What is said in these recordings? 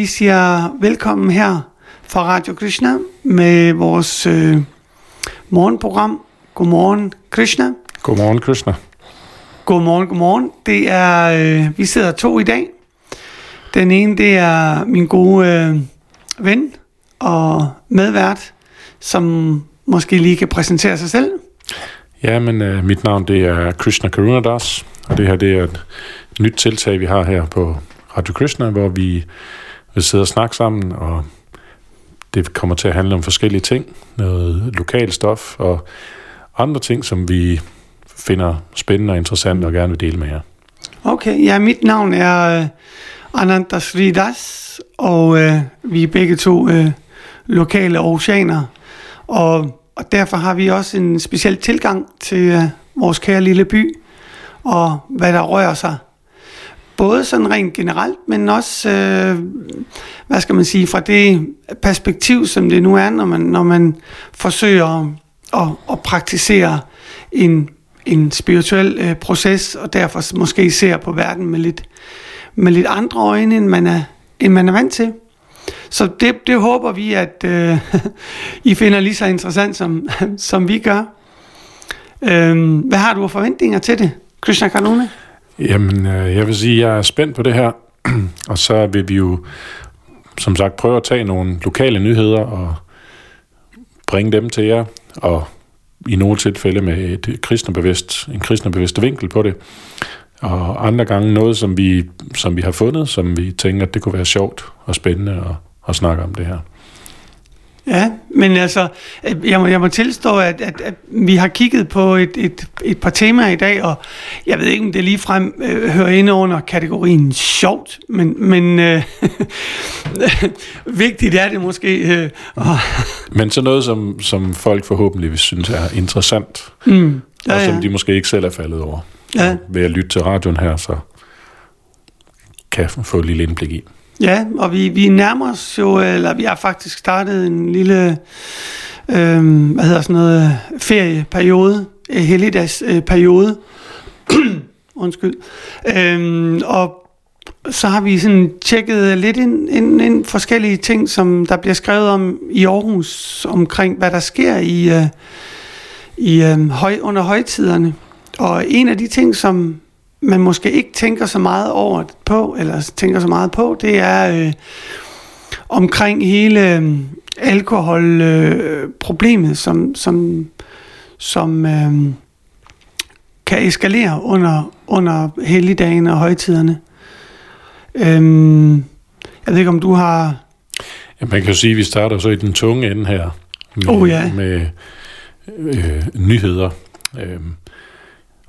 Vi siger velkommen her fra Radio Krishna med vores øh, morgenprogram. Godmorgen, Krishna. Godmorgen, Krishna. Godmorgen, godmorgen. Det er, øh, vi sidder to i dag. Den ene, det er min gode øh, ven og medvært, som måske lige kan præsentere sig selv. Ja, men øh, mit navn det er Krishna Karunadas, og det her det er et nyt tiltag, vi har her på Radio Krishna, hvor vi vil sidde og snakke sammen, og det kommer til at handle om forskellige ting, noget lokalt stof og andre ting, som vi finder spændende og interessant og gerne vil dele med jer. Okay, ja, mit navn er øh, Ananta Sridas, og øh, vi er begge to øh, lokale oceaner, og, og derfor har vi også en speciel tilgang til øh, vores kære lille by, og hvad der rører sig. Både sådan rent generelt, men også, øh, hvad skal man sige, fra det perspektiv, som det nu er, når man, når man forsøger at, at, at praktisere en, en spirituel øh, proces, og derfor måske ser på verden med lidt, med lidt andre øjne, end man er, end man er vant til. Så det, det håber vi, at øh, I finder lige så interessant, som, som vi gør. Øh, hvad har du af forventninger til det, Krishna Kanone? Jamen, øh, jeg vil sige, at jeg er spændt på det her, og så vil vi jo, som sagt, prøve at tage nogle lokale nyheder og bringe dem til jer, og i nogle tilfælde med et kristnebevidst, en kristnebevidst vinkel på det, og andre gange noget, som vi, som vi har fundet, som vi tænker, at det kunne være sjovt og spændende at, at snakke om det her. Ja, men altså, jeg må, jeg må tilstå, at, at, at vi har kigget på et, et, et par temaer i dag, og jeg ved ikke, om det lige frem øh, hører ind under kategorien sjovt, men, men øh, vigtigt er det måske. Øh, og Men så noget, som, som folk forhåbentlig vil synes er interessant, mm, ja, og som ja. de måske ikke selv er faldet over. Ja. Og ved at lytte til radioen her, så kan få et lille indblik i. Ja, og vi, vi nærmer os jo, eller vi har faktisk startet en lille, øh, hvad hedder sådan noget, ferieperiode, helligdagsperiode, undskyld, øh, og så har vi sådan tjekket lidt ind, ind, ind forskellige ting, som der bliver skrevet om i Aarhus, omkring hvad der sker i, øh, i øh, høj, under højtiderne. Og en af de ting, som man måske ikke tænker så meget over på, eller tænker så meget på, det er øh, omkring hele øh, alkoholproblemet, øh, som, som, som øh, kan eskalere under, under helligdagen og højtiderne. Øh, jeg ved ikke, om du har... Ja, man kan jo sige, at vi starter så i den tunge ende her med, oh, ja. med øh, nyheder. Øh,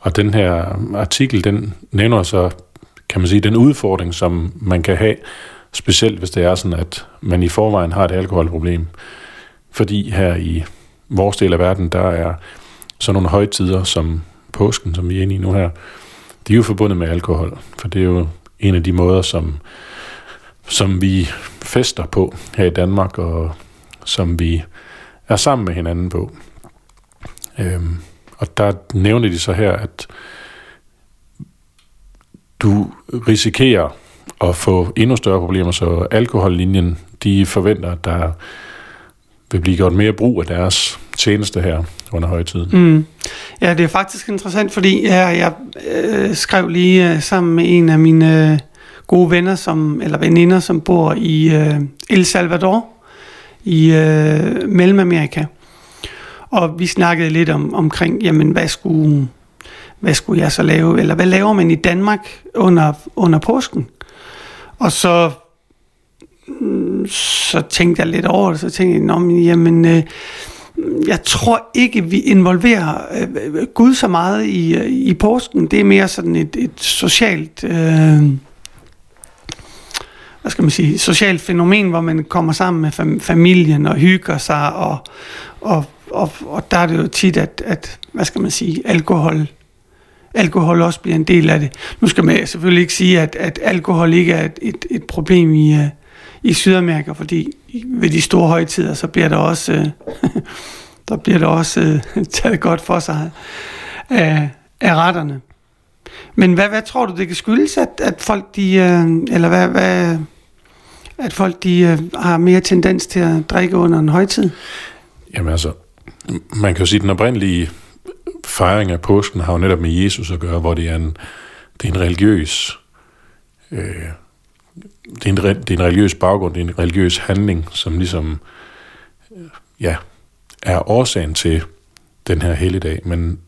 og den her artikel, den nævner så, kan man sige, den udfordring, som man kan have, specielt hvis det er sådan, at man i forvejen har et alkoholproblem. Fordi her i vores del af verden, der er sådan nogle højtider som påsken, som vi er inde i nu her, de er jo forbundet med alkohol, for det er jo en af de måder, som, som vi fester på her i Danmark, og som vi er sammen med hinanden på. Øhm, og der nævner de så her, at du risikerer at få endnu større problemer, så alkohollinjen, de forventer, at der vil blive gjort mere brug af deres tjeneste her under højtiden. Mm. Ja, det er faktisk interessant, fordi jeg, jeg øh, skrev lige øh, sammen med en af mine øh, gode venner, som, eller veninder, som bor i øh, El Salvador i øh, Mellemamerika. Og vi snakkede lidt om, omkring, jamen hvad skulle, hvad skulle jeg så lave, eller hvad laver man i Danmark under, under påsken? Og så, mm, så tænkte jeg lidt over det, så tænkte jeg, men, jamen, øh, jeg tror ikke, vi involverer øh, Gud så meget i, øh, i påsken. Det er mere sådan et, et socialt... Øh, hvad skal man sige, socialt fænomen, hvor man kommer sammen med familien og hygger sig, og, og og, og der er det jo tit, at, at hvad skal man sige, alkohol, alkohol også bliver en del af det. Nu skal man selvfølgelig ikke sige, at, at alkohol ikke er et, et, et problem i, uh, i Sydamerika, fordi ved de store højtider, så bliver der også, uh, der bliver der også uh, taget godt for sig af, af retterne. men hvad, hvad tror du, det kan skyldes, at, at folk de, uh, eller hvad, hvad, at folk de uh, har mere tendens til at drikke under en højtid? Jamen altså, man kan jo sige, at den oprindelige fejring af påsken har jo netop med Jesus at gøre, hvor det er en, det er en religiøs øh, det, er en, det er en religiøs baggrund, det er en religiøs handling, som ligesom øh, ja, er årsagen til den her helligdag. Men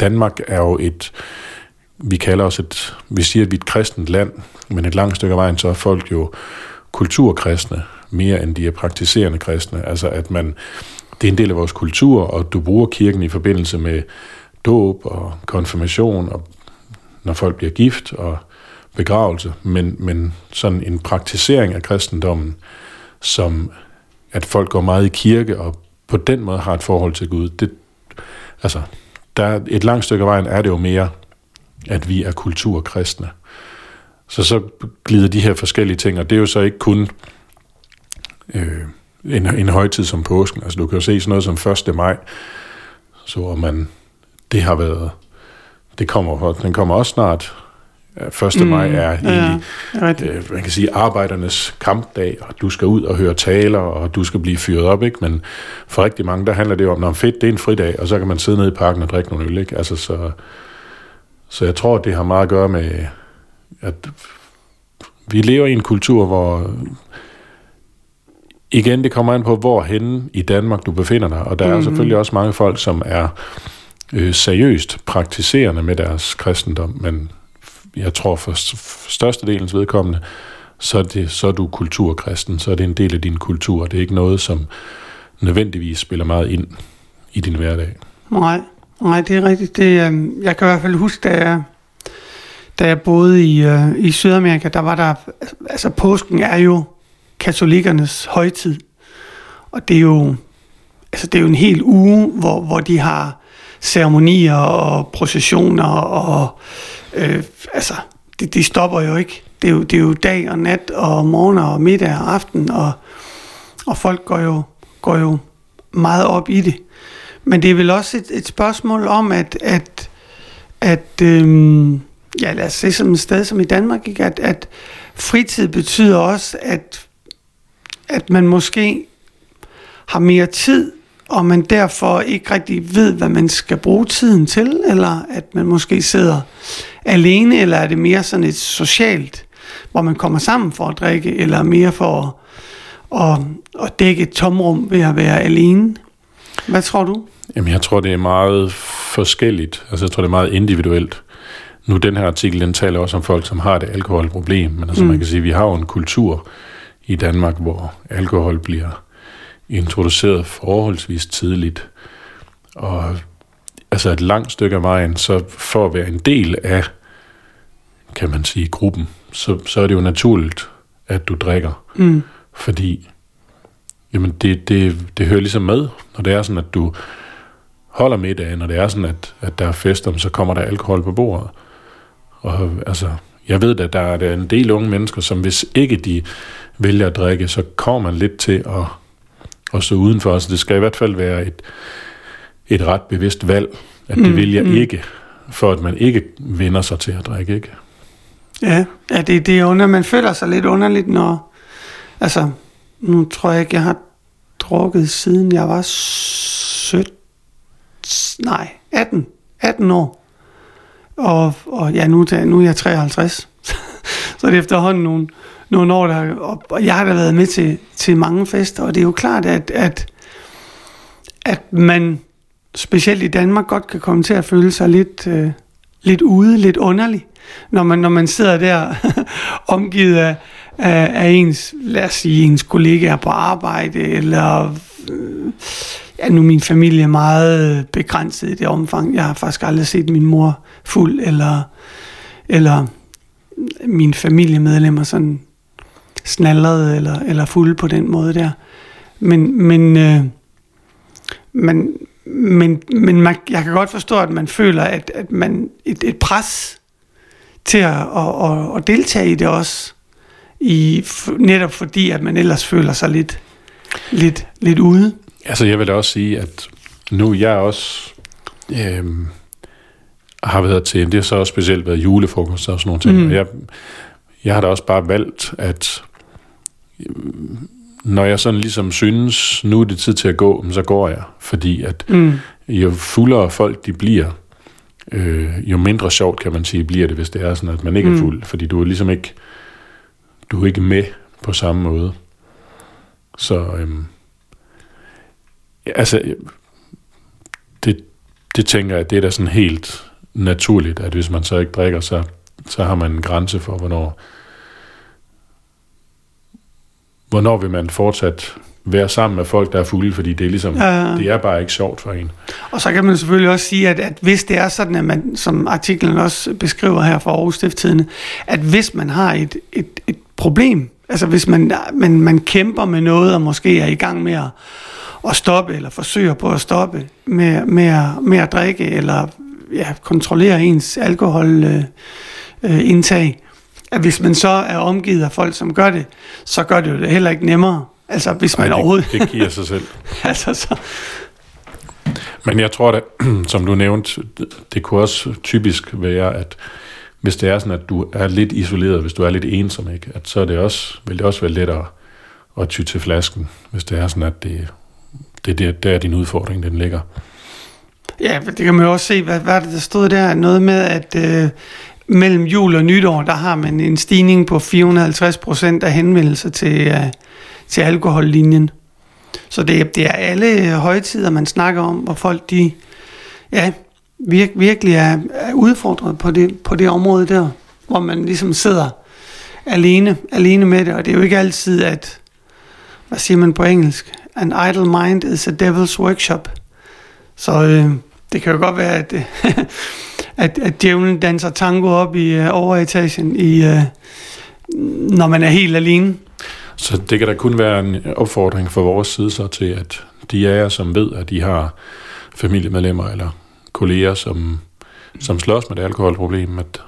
Danmark er jo et, vi kalder os et, vi siger, at vi er et kristent land, men et langt stykke af vejen, så er folk jo kulturkristne, mere end de er praktiserende kristne. Altså at man, det er en del af vores kultur, og du bruger kirken i forbindelse med dåb og konfirmation, og når folk bliver gift og begravelse, men, men sådan en praktisering af kristendommen, som at folk går meget i kirke og på den måde har et forhold til Gud, det, altså, der et langt stykke af vejen er det jo mere, at vi er kulturkristne. Så så glider de her forskellige ting, og det er jo så ikke kun øh, en, en højtid som påsken. Altså du kan jo se sådan noget som 1. maj, så man, det har været, det kommer, den kommer også snart. 1. Mm, maj er egentlig, ja, øh, man kan sige, arbejdernes kampdag, og du skal ud og høre taler, og du skal blive fyret op, ikke? Men for rigtig mange, der handler det jo om, når fedt, det er en fridag, og så kan man sidde nede i parken og drikke nogle øl, ikke? Altså, så, så jeg tror, det har meget at gøre med, at vi lever i en kultur, hvor igen, det kommer an på, hvor hen i Danmark du befinder dig, og der mm. er selvfølgelig også mange folk, som er øh, seriøst praktiserende med deres kristendom, men jeg tror for, for størstedelens vedkommende, så er, det, så er du kulturkristen, så er det en del af din kultur. Det er ikke noget, som nødvendigvis spiller meget ind i din hverdag. Nej, nej det er rigtigt. Det, øh, jeg kan i hvert fald huske, da jeg, da jeg boede i, øh, i Sydamerika, der var der, altså påsken er jo katolikernes højtid. Og det er jo, altså det er jo en hel uge, hvor, hvor de har ceremonier og processioner og øh, altså, de, de stopper jo ikke. Det er jo, det er jo dag og nat og morgen og middag og aften, og, og folk går jo, går jo meget op i det. Men det er vel også et, et spørgsmål om, at, at, at øhm, ja, lad os se som et sted som i Danmark, ikke? At, at fritid betyder også, at, at man måske har mere tid og man derfor ikke rigtig ved, hvad man skal bruge tiden til, eller at man måske sidder alene, eller er det mere sådan et socialt, hvor man kommer sammen for at drikke, eller mere for at, at, at dække et tomrum ved at være alene? Hvad tror du? Jamen, jeg tror, det er meget forskelligt. Altså, jeg tror, det er meget individuelt. Nu, den her artikel, den taler også om folk, som har et alkoholproblem. Men altså, mm. man kan sige, vi har jo en kultur i Danmark, hvor alkohol bliver introduceret forholdsvis tidligt. Og altså et langt stykke af vejen, så for at være en del af, kan man sige, gruppen, så, så er det jo naturligt, at du drikker. Mm. Fordi, jamen det, det, det hører ligesom med, når det er sådan, at du holder middagen, når det er sådan, at, at der er fest, så kommer der alkohol på bordet. Og altså, jeg ved, at der er en del unge mennesker, som hvis ikke de vælger at drikke, så kommer man lidt til at og så udenfor. Altså det skal i hvert fald være et, et ret bevidst valg, at det mm, vil jeg mm. ikke, for at man ikke vinder sig til at drikke, ikke? Ja, ja det, det er under, man føler sig lidt underligt, når, altså, nu tror jeg ikke, jeg har drukket siden jeg var 17, nej, 18, 18 år. Og, og ja, nu, nu er jeg 53. så det er efterhånden nogle, nogle år, der, og jeg har da været med til, til mange fester, og det er jo klart, at, at, at man specielt i Danmark godt kan komme til at føle sig lidt, øh, lidt ude, lidt underlig, når man, når man sidder der omgivet af, af, af ens, lad os sige, ens kollegaer på arbejde, eller øh, ja, nu min familie meget øh, begrænset i det omfang. Jeg har faktisk aldrig set min mor fuld, eller, eller mine familiemedlemmer sådan snallerede eller, eller fulde på den måde der. Men, men, øh, men, men, men man, jeg kan godt forstå, at man føler, at, at man et, et pres til at, at, at, at deltage i det også, i, netop fordi, at man ellers føler sig lidt, lidt, lidt ude. Altså jeg vil da også sige, at nu jeg også øh, har været til, det har så også specielt været julefrokost og sådan nogle ting. Mm. Jeg, jeg har da også bare valgt, at når jeg sådan ligesom synes, nu er det tid til at gå, så går jeg. Fordi at mm. jo fuldere folk de bliver, øh, jo mindre sjovt kan man sige, bliver det, hvis det er sådan, at man ikke mm. er fuld. Fordi du er ligesom ikke, du er ikke med på samme måde. Så øhm, altså, det, det tænker jeg, det er da sådan helt naturligt, at hvis man så ikke drikker, så, så har man en grænse for, hvornår, hvornår vil man fortsat være sammen med folk, der er fulde, fordi det er ligesom, ja, ja. det er bare ikke sjovt for en. Og så kan man selvfølgelig også sige, at, at hvis det er sådan, at man, som artiklen også beskriver her fra Aarhus Stifttidene, at hvis man har et, et, et problem, altså hvis man, man, man kæmper med noget, og måske er i gang med at, at stoppe, eller forsøger på at stoppe med, med, at, med at drikke, eller ja, kontrollere ens alkoholindtag, øh, indtag, at hvis man så er omgivet af folk, som gør det, så gør det jo det heller ikke nemmere. Altså, hvis man Ej, det, overhovedet... det giver sig selv. altså, så... Men jeg tror, at, som du nævnte, det kunne også typisk være, at hvis det er sådan, at du er lidt isoleret, hvis du er lidt ensom, ikke? At så er det også, vil det også være lettere at ty til flasken, hvis det er sådan, at det, det, det der er din udfordring, den ligger. Ja, det kan man jo også se, hvad, hvad det, der stod der, noget med, at øh, mellem jul og nytår, der har man en stigning på 450 procent af henvendelser til, øh, til alkohollinjen. Så det, det er alle højtider, man snakker om, hvor folk de, ja, virk, virkelig er, er udfordret på det, på det område der, hvor man ligesom sidder alene, alene med det, og det er jo ikke altid, at, hvad siger man på engelsk, an idle mind is a devil's workshop. Så øh, det kan jo godt være, at, at, at djævlen danser tango op i øh, overetagen, i, øh, når man er helt alene. Så det kan da kun være en opfordring fra vores side så til, at de af jer, som ved, at de har familiemedlemmer eller kolleger, som, som slås med det alkoholproblem, at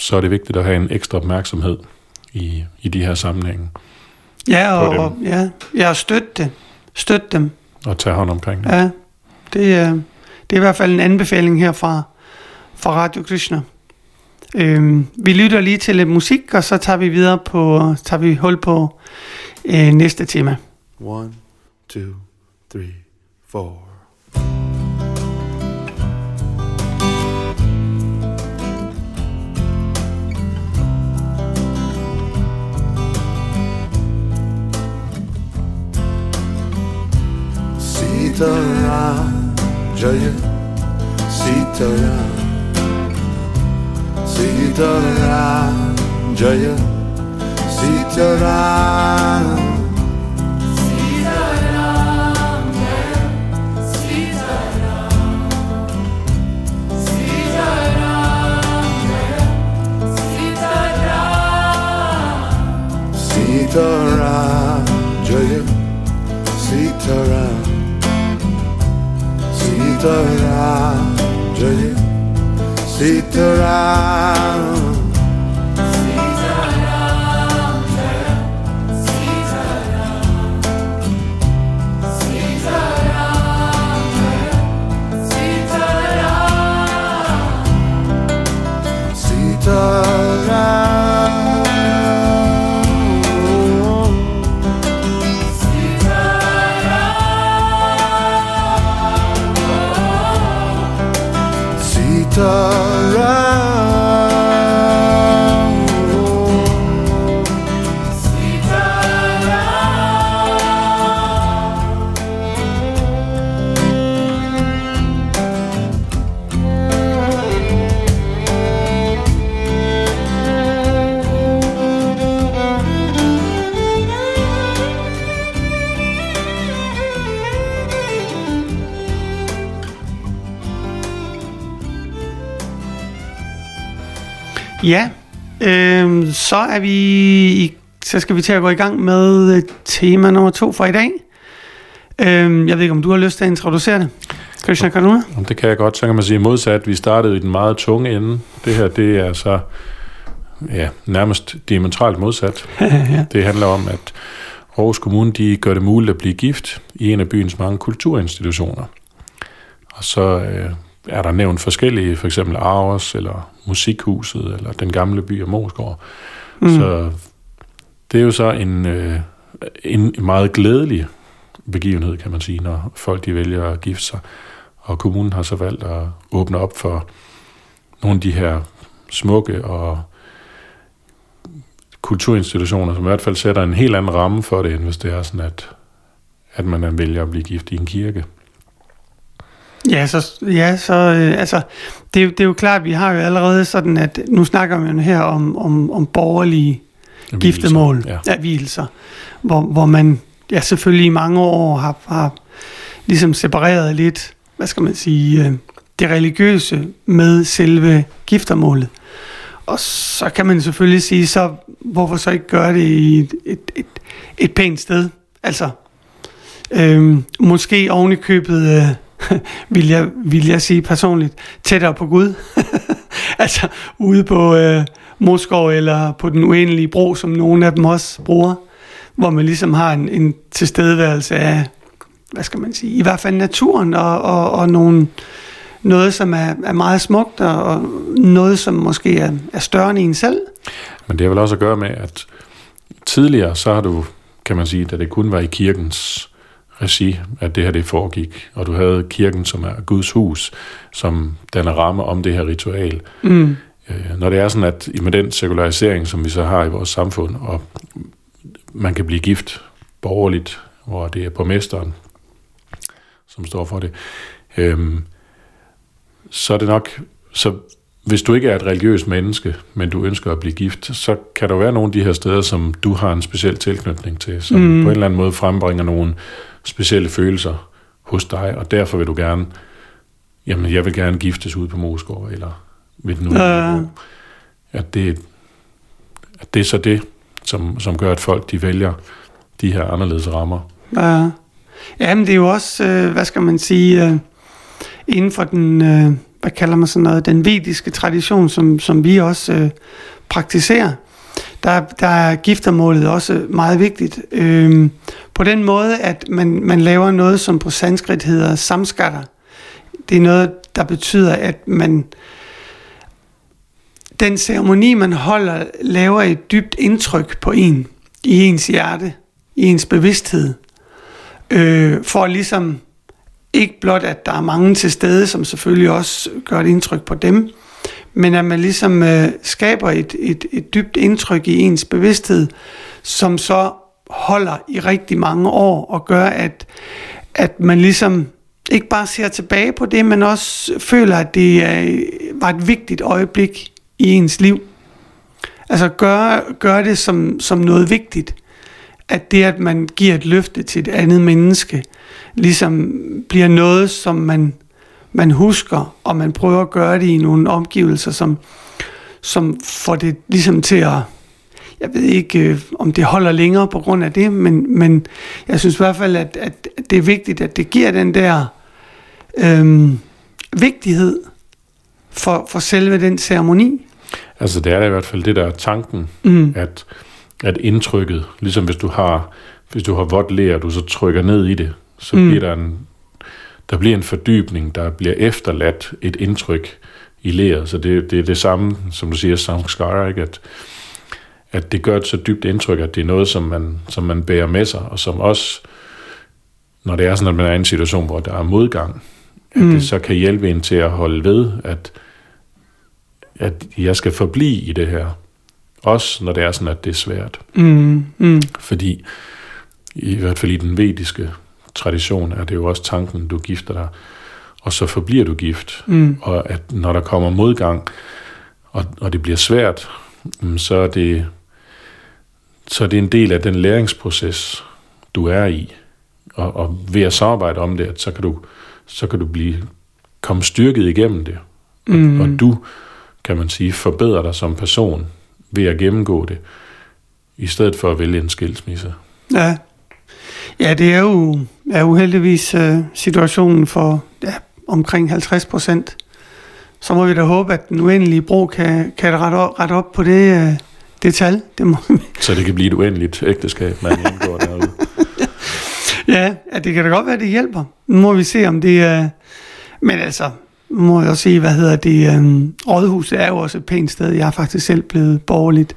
så er det vigtigt at have en ekstra opmærksomhed i, i de her sammenhænge. Ja, og, og ja, ja, støt det. Støt dem. Og tage hånd omkring det. Ja, det er, det er i hvert fald en anbefaling her fra, fra Radio Krishna. Øhm, vi lytter lige til lidt musik, og så tager vi videre på, tager vi hul på øh, næste tema. One, two, three, four. Sitara, Jaya Sitara, Sitara, Jaya Sitara. Sitara, Jaya Sitara. Sit around, Ja, øh, så er vi i, så skal vi til at gå i gang med øh, tema nummer to for i dag. Øh, jeg ved ikke, om du har lyst til at introducere det. Krishna Kanuna? Det kan jeg godt, så kan man sige modsat. Vi startede i den meget tunge ende. Det her, det er så ja, nærmest diametralt modsat. ja. Det handler om, at Aarhus Kommune de gør det muligt at blive gift i en af byens mange kulturinstitutioner. Og så øh, er der nævnt forskellige, for eksempel Aarhus, eller Musikhuset, eller Den Gamle By og Moskov. Mm. Så det er jo så en, øh, en meget glædelig begivenhed, kan man sige, når folk de vælger at gifte sig. Og kommunen har så valgt at åbne op for nogle af de her smukke og kulturinstitutioner, som i hvert fald sætter en helt anden ramme for det, end hvis det er sådan, at, at man vælger at blive gift i en kirke. Ja, så, ja, så øh, altså, det, det er jo klart, vi har jo allerede sådan, at nu snakker man her om, om, om borgerlige Vielser, giftemål, ja. ja, hvor, hvor man ja, selvfølgelig i mange år har, har ligesom separeret lidt, hvad skal man sige, øh, det religiøse med selve giftermålet. Og så kan man selvfølgelig sige, så hvorfor så ikke gøre det i et, et, et, et pænt sted? Altså, øh, måske oven i købet, øh, vil, jeg, vil jeg sige personligt, tættere på Gud. altså ude på øh, Moskov eller på den uendelige bro, som nogle af dem også bruger, hvor man ligesom har en, en tilstedeværelse af, hvad skal man sige, i hvert fald naturen og, og, og nogle, noget, som er, er meget smukt, og noget, som måske er, er større end en selv. Men det har vel også at gøre med, at tidligere, så har du, kan man sige, da det kun var i kirkens regi, at det her det foregik, og du havde kirken, som er Guds hus, som danner ramme om det her ritual. Mm. Øh, når det er sådan, at med den sekularisering, som vi så har i vores samfund, og man kan blive gift borgerligt, hvor det er borgmesteren, som står for det, øhm, så er det nok, så hvis du ikke er et religiøst menneske, men du ønsker at blive gift, så kan der være nogle af de her steder, som du har en speciel tilknytning til, som mm. på en eller anden måde frembringer nogle specielle følelser hos dig, og derfor vil du gerne, jamen jeg vil gerne giftes ud på Moskov, eller ved den uh. at, det, at det er så det, som, som gør, at folk de vælger de her anderledes rammer. Ja, jamen det er jo også, øh, hvad skal man sige, øh, inden for den, øh, hvad kalder man sådan noget, den vediske tradition, som, som vi også øh, praktiserer, der, der er giftermålet også meget vigtigt. Øh, på den måde, at man, man laver noget, som på sanskrit hedder samskatter. Det er noget, der betyder, at man den ceremoni, man holder, laver et dybt indtryk på en, i ens hjerte, i ens bevidsthed, øh, for ligesom ikke blot, at der er mange til stede, som selvfølgelig også gør et indtryk på dem, men at man ligesom øh, skaber et, et, et dybt indtryk i ens bevidsthed, som så holder i rigtig mange år og gør, at, at man ligesom ikke bare ser tilbage på det, men også føler, at det øh, var et vigtigt øjeblik i ens liv. Altså gør, gør det som, som noget vigtigt. At det, at man giver et løfte til et andet menneske, ligesom bliver noget, som man, man husker, og man prøver at gøre det i nogle omgivelser, som, som får det ligesom til at, jeg ved ikke, øh, om det holder længere på grund af det, men, men jeg synes i hvert fald, at, at det er vigtigt, at det giver den der øhm, vigtighed for, for selve den ceremoni. Altså det er i hvert fald det der er tanken, mm. at, at indtrykket, ligesom hvis du har, hvis du har vådt ler, og du så trykker ned i det, så mm. bliver der en, der bliver en fordybning, der bliver efterladt et indtryk i leret. Så det, det er det samme, som du siger, samskar, ikke? At, at det gør et så dybt indtryk, at det er noget, som man, som man bærer med sig, og som også, når det er sådan, at man er i en situation, hvor der er modgang, at mm. det så kan hjælpe en til at holde ved, at, at jeg skal forblive i det her. Også når det er sådan, at det er svært. Mm. Mm. Fordi, i hvert fald i den vediske tradition, er det jo også tanken, du gifter dig, og så forbliver du gift. Mm. Og at når der kommer modgang, og, og det bliver svært, mm, så er det, så er det en del af den læringsproces, du er i. Og, og ved at samarbejde om det, så kan du, så kan du blive, komme styrket igennem det. Mm. Og, og du, kan man sige, forbedrer dig som person ved at gennemgå det, i stedet for at vælge en skilsmisse. Ja, ja det er jo, er jo heldigvis uh, situationen for ja, omkring 50 procent. Så må vi da håbe, at den uendelige bro kan, kan rette, op, rette op på det, uh, det tal. Det må... Så det kan blive et uendeligt ægteskab, man indgår derude. ja, ja, det kan da godt være, det hjælper. Nu må vi se, om det er... Uh... Men altså, må jeg også sige, hvad hedder det, øhm, Rådhuset er jo også et pænt sted. Jeg er faktisk selv blevet borgerligt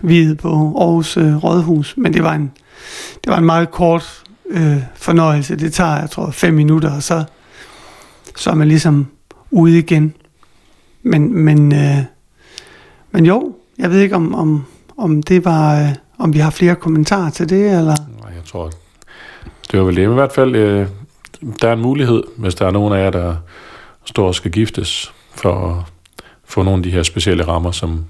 videt på Aarhus øh, Rådhus, men det var en, det var en meget kort øh, fornøjelse. Det tager, jeg tror, fem minutter, og så, så er man ligesom ude igen. Men, men, øh, men jo, jeg ved ikke, om, om, om det var, øh, om vi har flere kommentarer til det, eller? Nej, jeg tror, det var vel det. Men i hvert fald, øh, der er en mulighed, hvis der er nogen af jer, der står og skal giftes, for at få nogle af de her specielle rammer, som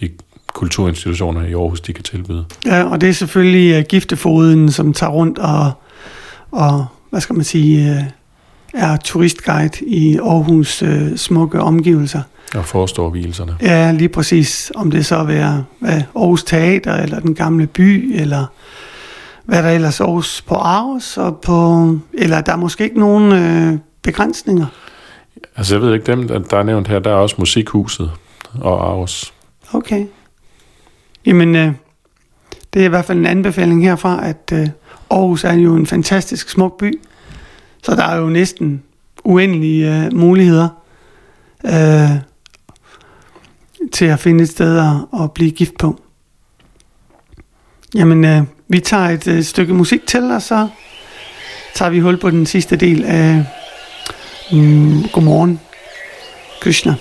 de kulturinstitutioner i Aarhus, de kan tilbyde. Ja, og det er selvfølgelig uh, giftefoden, som tager rundt og, og hvad skal man sige, uh, er turistguide i Aarhus uh, smukke omgivelser. Og forestår hvileserne. Ja, lige præcis. Om det så være hvad, Aarhus Teater, eller den gamle by, eller hvad der ellers Aarhus på Aarhus, og på, eller der er måske ikke nogen øh, begrænsninger. Altså jeg ved ikke, dem der er nævnt her, der er også Musikhuset og Aarhus. Okay. Jamen, øh, det er i hvert fald en anbefaling herfra, at øh, Aarhus er jo en fantastisk smuk by, så der er jo næsten uendelige øh, muligheder øh, til at finde et sted at, at blive gift på. Jamen, øh, vi tager et øh, stykke musik til, og så tager vi hul på den sidste del af mm, Godmorgen, Krishna.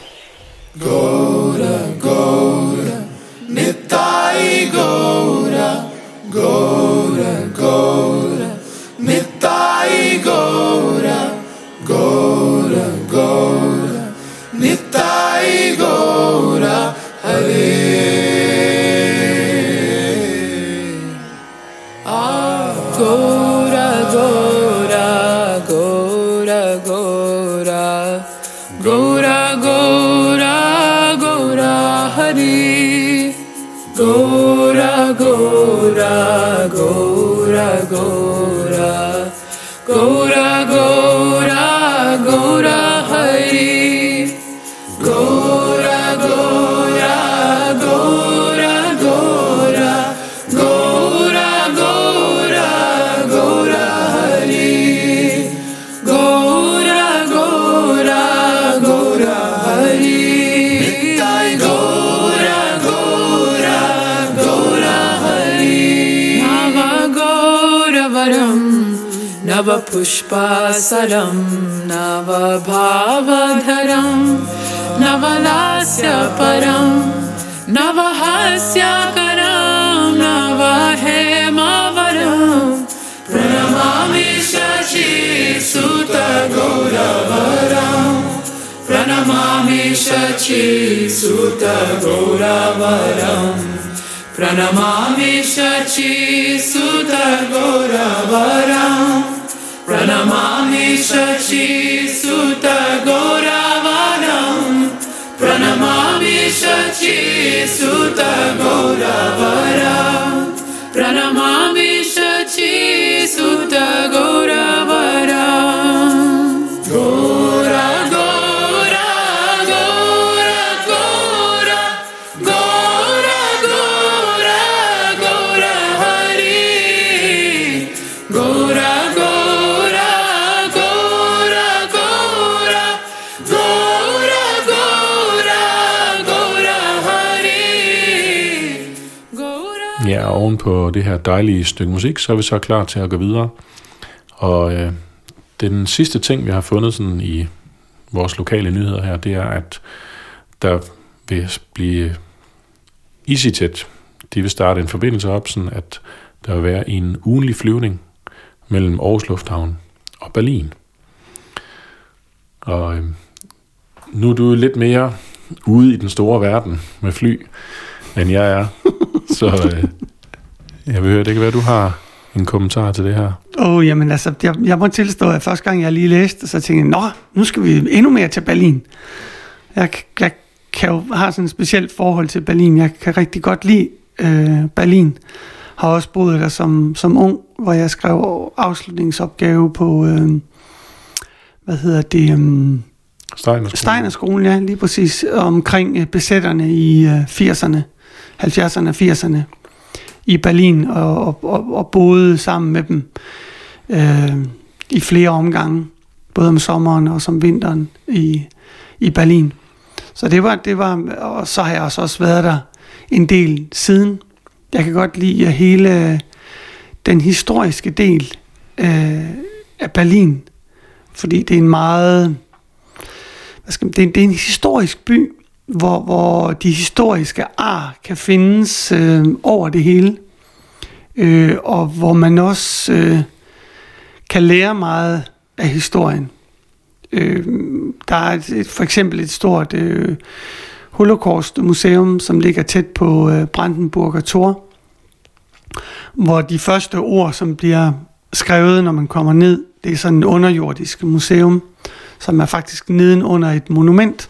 Gora, Gora, Nitai Gora, Gora, नव हास्यकरं प्रणमामि हेमावर प्रणमामेशचि सुत गौरवर प्रणमामेशचि सुत गौरवर सुत सुत गोरा वरा प्रणमाविष चि oven på det her dejlige stykke musik, så er vi så klar til at gå videre. Og øh, den sidste ting, vi har fundet sådan i vores lokale nyheder her, det er, at der vil blive EasyJet. De vil starte en forbindelse op, sådan at der vil være en ugenlig flyvning mellem Aarhus Lufthavn og Berlin. Og øh, nu er du lidt mere ude i den store verden med fly, end jeg er. Så øh, jeg vil høre, det kan være, du har en kommentar til det her. Åh, oh, jamen altså, jeg, jeg må tilstå, at første gang jeg lige læste, så tænkte jeg, nå, nu skal vi endnu mere til Berlin. Jeg, jeg kan jo har sådan et specielt forhold til Berlin. Jeg kan rigtig godt lide øh, Berlin. Har også boet der som, som ung, hvor jeg skrev afslutningsopgave på, øh, hvad hedder det, øh, Steiner Steinerskolen, ja, lige præcis, omkring øh, besætterne i øh, 80'erne, 70'erne og 80'erne i Berlin, og, og, og, og boede sammen med dem øh, i flere omgange. både om sommeren og som vinteren i, i Berlin. Så det var, det var, og så har jeg også, også været der en del siden. Jeg kan godt lide hele den historiske del øh, af Berlin, fordi det er en meget, hvad skal man, det, er, det er en historisk by, hvor, hvor de historiske ar kan findes øh, over det hele, øh, og hvor man også øh, kan lære meget af historien. Øh, der er et, et, for eksempel et stort øh, Holocaust-museum, som ligger tæt på øh, Brandenburger Tor, hvor de første ord, som bliver skrevet, når man kommer ned, det er sådan et underjordisk museum, som er faktisk neden under et monument.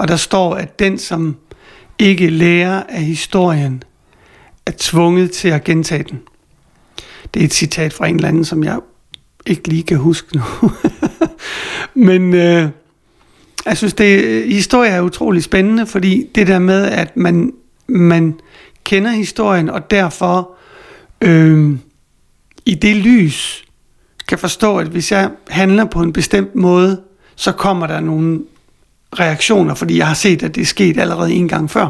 Og der står, at den, som ikke lærer af historien, er tvunget til at gentage den. Det er et citat fra en eller anden, som jeg ikke lige kan huske nu. Men øh, jeg synes, det, historie er utrolig spændende, fordi det der med, at man, man kender historien, og derfor øh, i det lys kan forstå, at hvis jeg handler på en bestemt måde, så kommer der nogle reaktioner, fordi jeg har set, at det er sket allerede en gang før.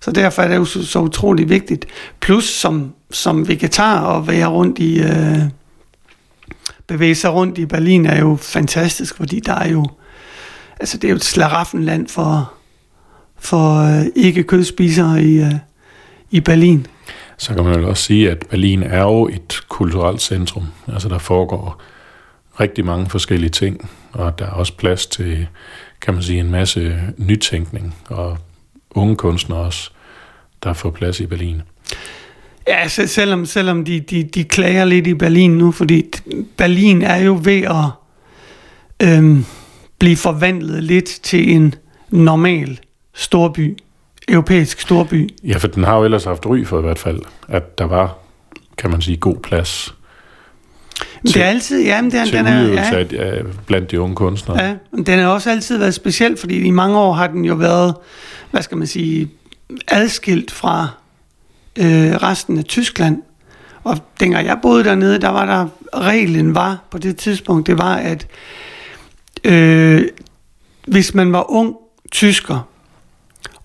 Så derfor er det jo så, så utrolig vigtigt. Plus som, som vegetar at være rundt i, øh, bevæge sig rundt i Berlin er jo fantastisk, fordi der er jo, altså det er jo et slaraffenland for, for øh, ikke kødspisere i, øh, i Berlin. Så kan man jo også sige, at Berlin er jo et kulturelt centrum. Altså der foregår rigtig mange forskellige ting, og der er også plads til, kan man sige, en masse nytænkning, og unge kunstnere også, der får plads i Berlin. Ja, selvom, selvom de, de, de klager lidt i Berlin nu, fordi Berlin er jo ved at øhm, blive forvandlet lidt til en normal storby, europæisk storby. Ja, for den har jo ellers haft ry for i hvert fald, at der var, kan man sige, god plads det er altid, ja, men den, til den er, ja, af, blandt de unge kunstnere. ja, den har også altid været speciel, fordi i mange år har den jo været, hvad skal man sige, adskilt fra øh, resten af Tyskland. Og dengang jeg boede dernede, der var der, reglen var på det tidspunkt, det var, at øh, hvis man var ung tysker,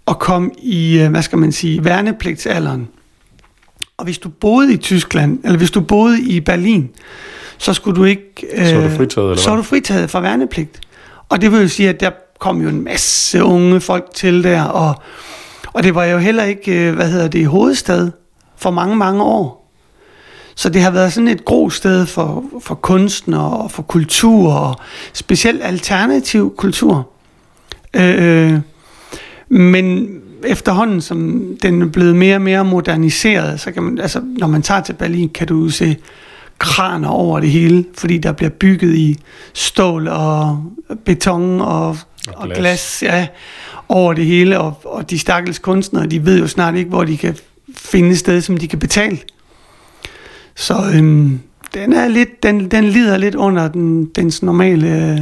og kom i, øh, hvad skal man sige, værnepligtsalderen, og hvis du boede i Tyskland, eller hvis du boede i Berlin, så skulle du ikke... Øh, Så var du fritaget, eller Så var hvad? du fritaget fra værnepligt. Og det vil jo sige, at der kom jo en masse unge folk til der, og, og det var jo heller ikke, øh, hvad hedder det, hovedstad for mange, mange år. Så det har været sådan et gros sted for, for kunstnere og for kultur, og specielt alternativ kultur. Øh, men efterhånden, som den er blevet mere og mere moderniseret, så kan man, altså, når man tager til Berlin, kan du se kraner over det hele, fordi der bliver bygget i stål og beton og, og, og glas. glas ja, over det hele, og, og de stakkels kunstnere, de ved jo snart ikke, hvor de kan finde et sted, som de kan betale. Så øhm, den er lidt, den, den lider lidt under den, dens normale, øh,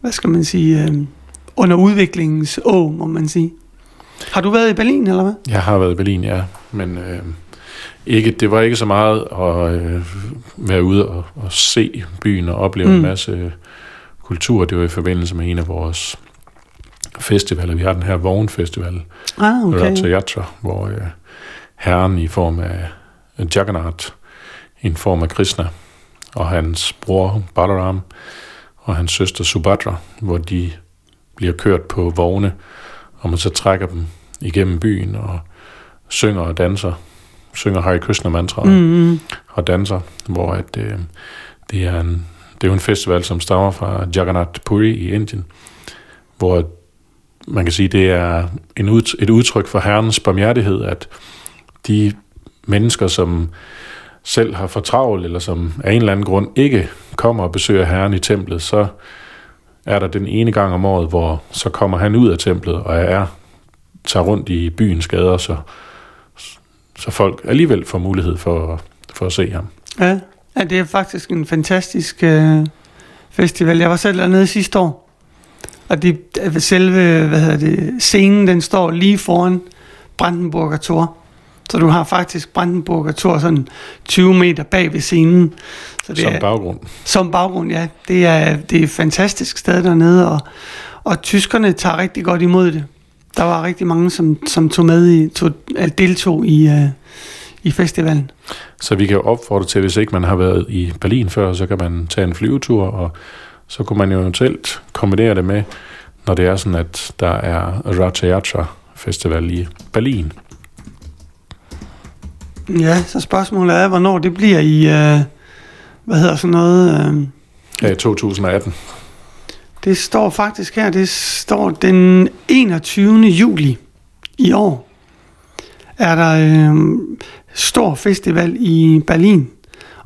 hvad skal man sige, øh, under udviklingens å, må man sige. Har du været i Berlin, eller hvad? Jeg har været i Berlin, ja, men øh, ikke, det var ikke så meget at øh, være ude og, og se byen og opleve mm. en masse kultur. Det var i forbindelse med en af vores festivaler. Vi har den her vognfestival, Ah, okay. okay. Teatra, hvor øh, herren i form af Jagannath, i en form af Krishna, og hans bror Balaram, og hans søster Subhadra, hvor de bliver kørt på vogne, og man så trækker dem igennem byen og synger og danser, synger Hare Krishna mantra mm. Mm, og danser, hvor at, øh, det, er en, det er jo en festival, som stammer fra Jagannath Puri i Indien, hvor man kan sige, det er en ud, et udtryk for herrens barmhjertighed, at de mennesker, som selv har for travlt, eller som af en eller anden grund ikke kommer og besøger herren i templet, så er der den ene gang om året, hvor så kommer han ud af templet og er tager rundt i byens gader, så, så folk alligevel får mulighed for, for at se ham. ja. ja, det er faktisk en fantastisk øh, festival. Jeg var selv dernede sidste år. Og det, selve hvad hedder det, scenen, den står lige foran Brandenburger Tor. Så du har faktisk Brandenburger Tor sådan 20 meter bag ved scenen. Så det Som er, baggrund. som baggrund, ja. Det er, det er et fantastisk sted dernede, og, og tyskerne tager rigtig godt imod det. Der var rigtig mange, som, som tog med i, tog, øh, deltog i, uh, i festivalen. Så vi kan jo opfordre til, hvis ikke man har været i Berlin før, så kan man tage en flyvetur, og så kunne man jo eventuelt kombinere det med, når det er sådan, at der er Raja Festival i Berlin. Ja, så spørgsmålet er, hvornår det bliver i, uh, hvad hedder sådan noget... Her i 2018. Det står faktisk her, det står den 21. juli i år. Er der øh, stor festival i Berlin.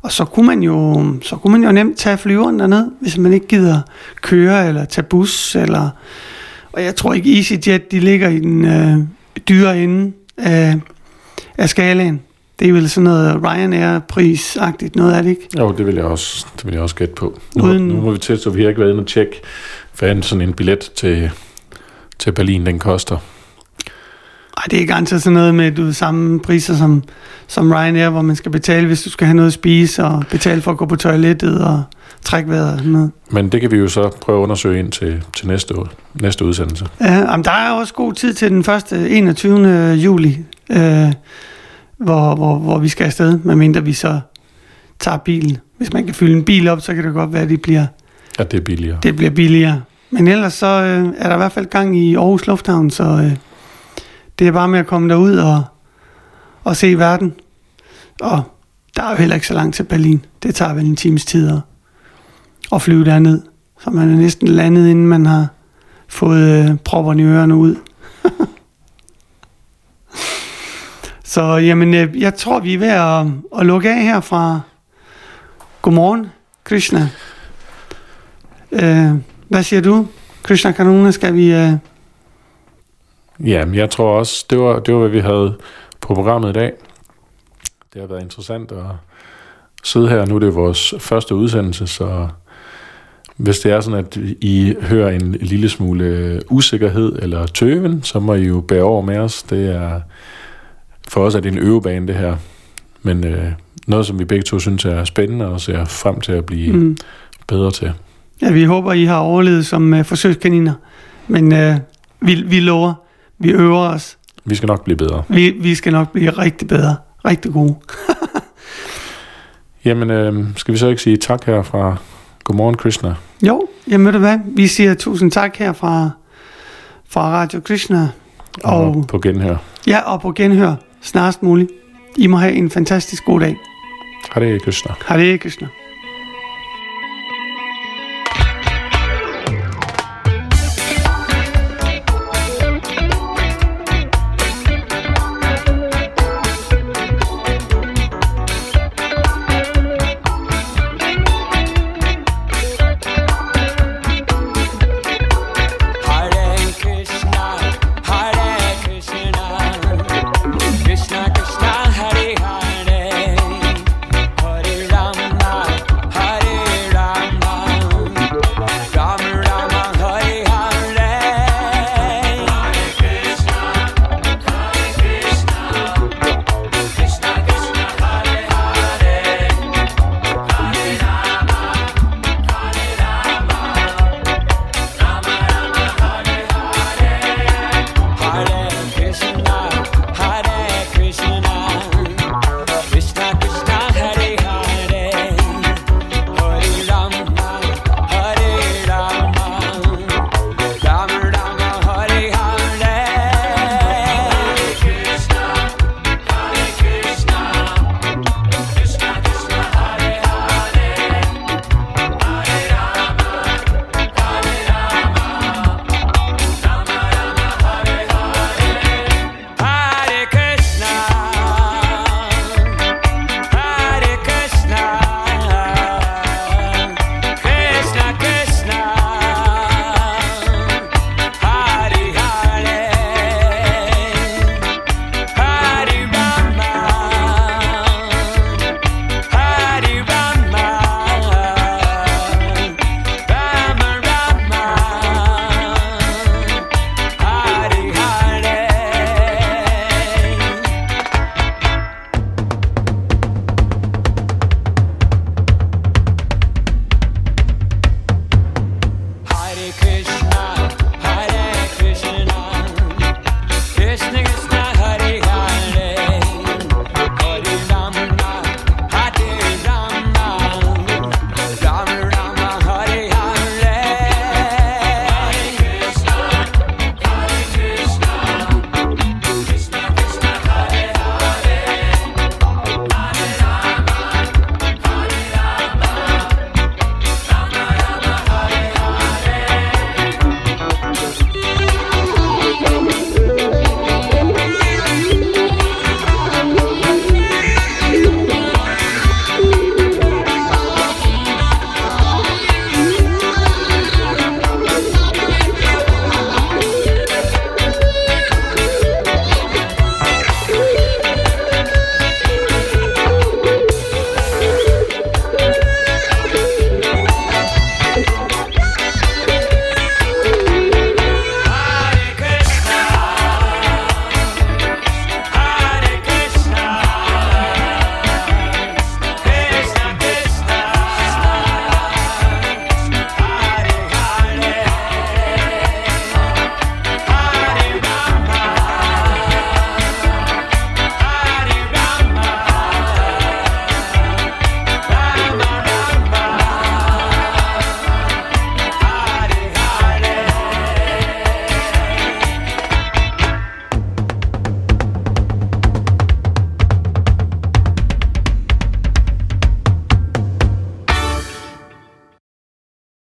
Og så kunne man jo, så kunne man jo nemt tage flyveren derned, hvis man ikke gider køre eller tage bus. Eller, og jeg tror ikke EasyJet, de ligger i den øh, dyre ende af, af skalaen. Det er vel sådan noget Ryanair-prisagtigt, noget er det ikke? Jo, det vil jeg også, det vil jeg også gætte på. Nu, Uden- nu må vi til, så vi har ikke været inde og tjekke, hvad en sådan en billet til, til Berlin den koster. Ej, det er garanteret sådan noget med, du samme priser som, som Ryanair, hvor man skal betale, hvis du skal have noget at spise, og betale for at gå på toilettet og trække vejret og sådan noget. Men det kan vi jo så prøve at undersøge ind til, til næste, år, næste udsendelse. Ja, jamen, der er også god tid til den første 21. juli, øh, hvor, hvor, hvor vi skal afsted, medmindre vi så tager bilen. Hvis man kan fylde en bil op, så kan det godt være, at det bliver, At det er billigere. det bliver billigere. Men ellers så øh, er der i hvert fald gang i Aarhus Lufthavn, så øh, det er bare med at komme derud og, og se verden. Og der er jo heller ikke så langt til Berlin. Det tager vel en times tid at, at flyve derned. Så man er næsten landet, inden man har fået øh, propperne i ørerne ud. så jamen, øh, jeg tror, vi er ved at, at lukke af her fra Godmorgen, Krishna. Øh, hvad siger du? Krishna Kanuna, skal vi... Øh... Ja, jeg tror også, det var, det var, hvad vi havde på programmet i dag. Det har været interessant at sidde her. Nu er det vores første udsendelse, så hvis det er sådan, at I hører en lille smule usikkerhed eller tøven, så må I jo bære over med os. Det er, for os er det en øvebane, det her. Men øh, noget, som vi begge to synes er spændende og ser frem til at blive mm. Bedre til. Ja, vi håber, I har overlevet som øh, forsøgskaniner. Men øh, vi, vi lover, vi øver os. Vi skal nok blive bedre. Vi, vi skal nok blive rigtig bedre. Rigtig gode. Jamen, øh, skal vi så ikke sige tak her fra Godmorgen, Krishna? Jo, jamen ved du hvad? Vi siger tusind tak her fra, fra Radio Krishna. Og, Og, på genhør. ja, og på genhør snarest muligt. I må have en fantastisk god dag. Hare Krishna. Hare Krishna.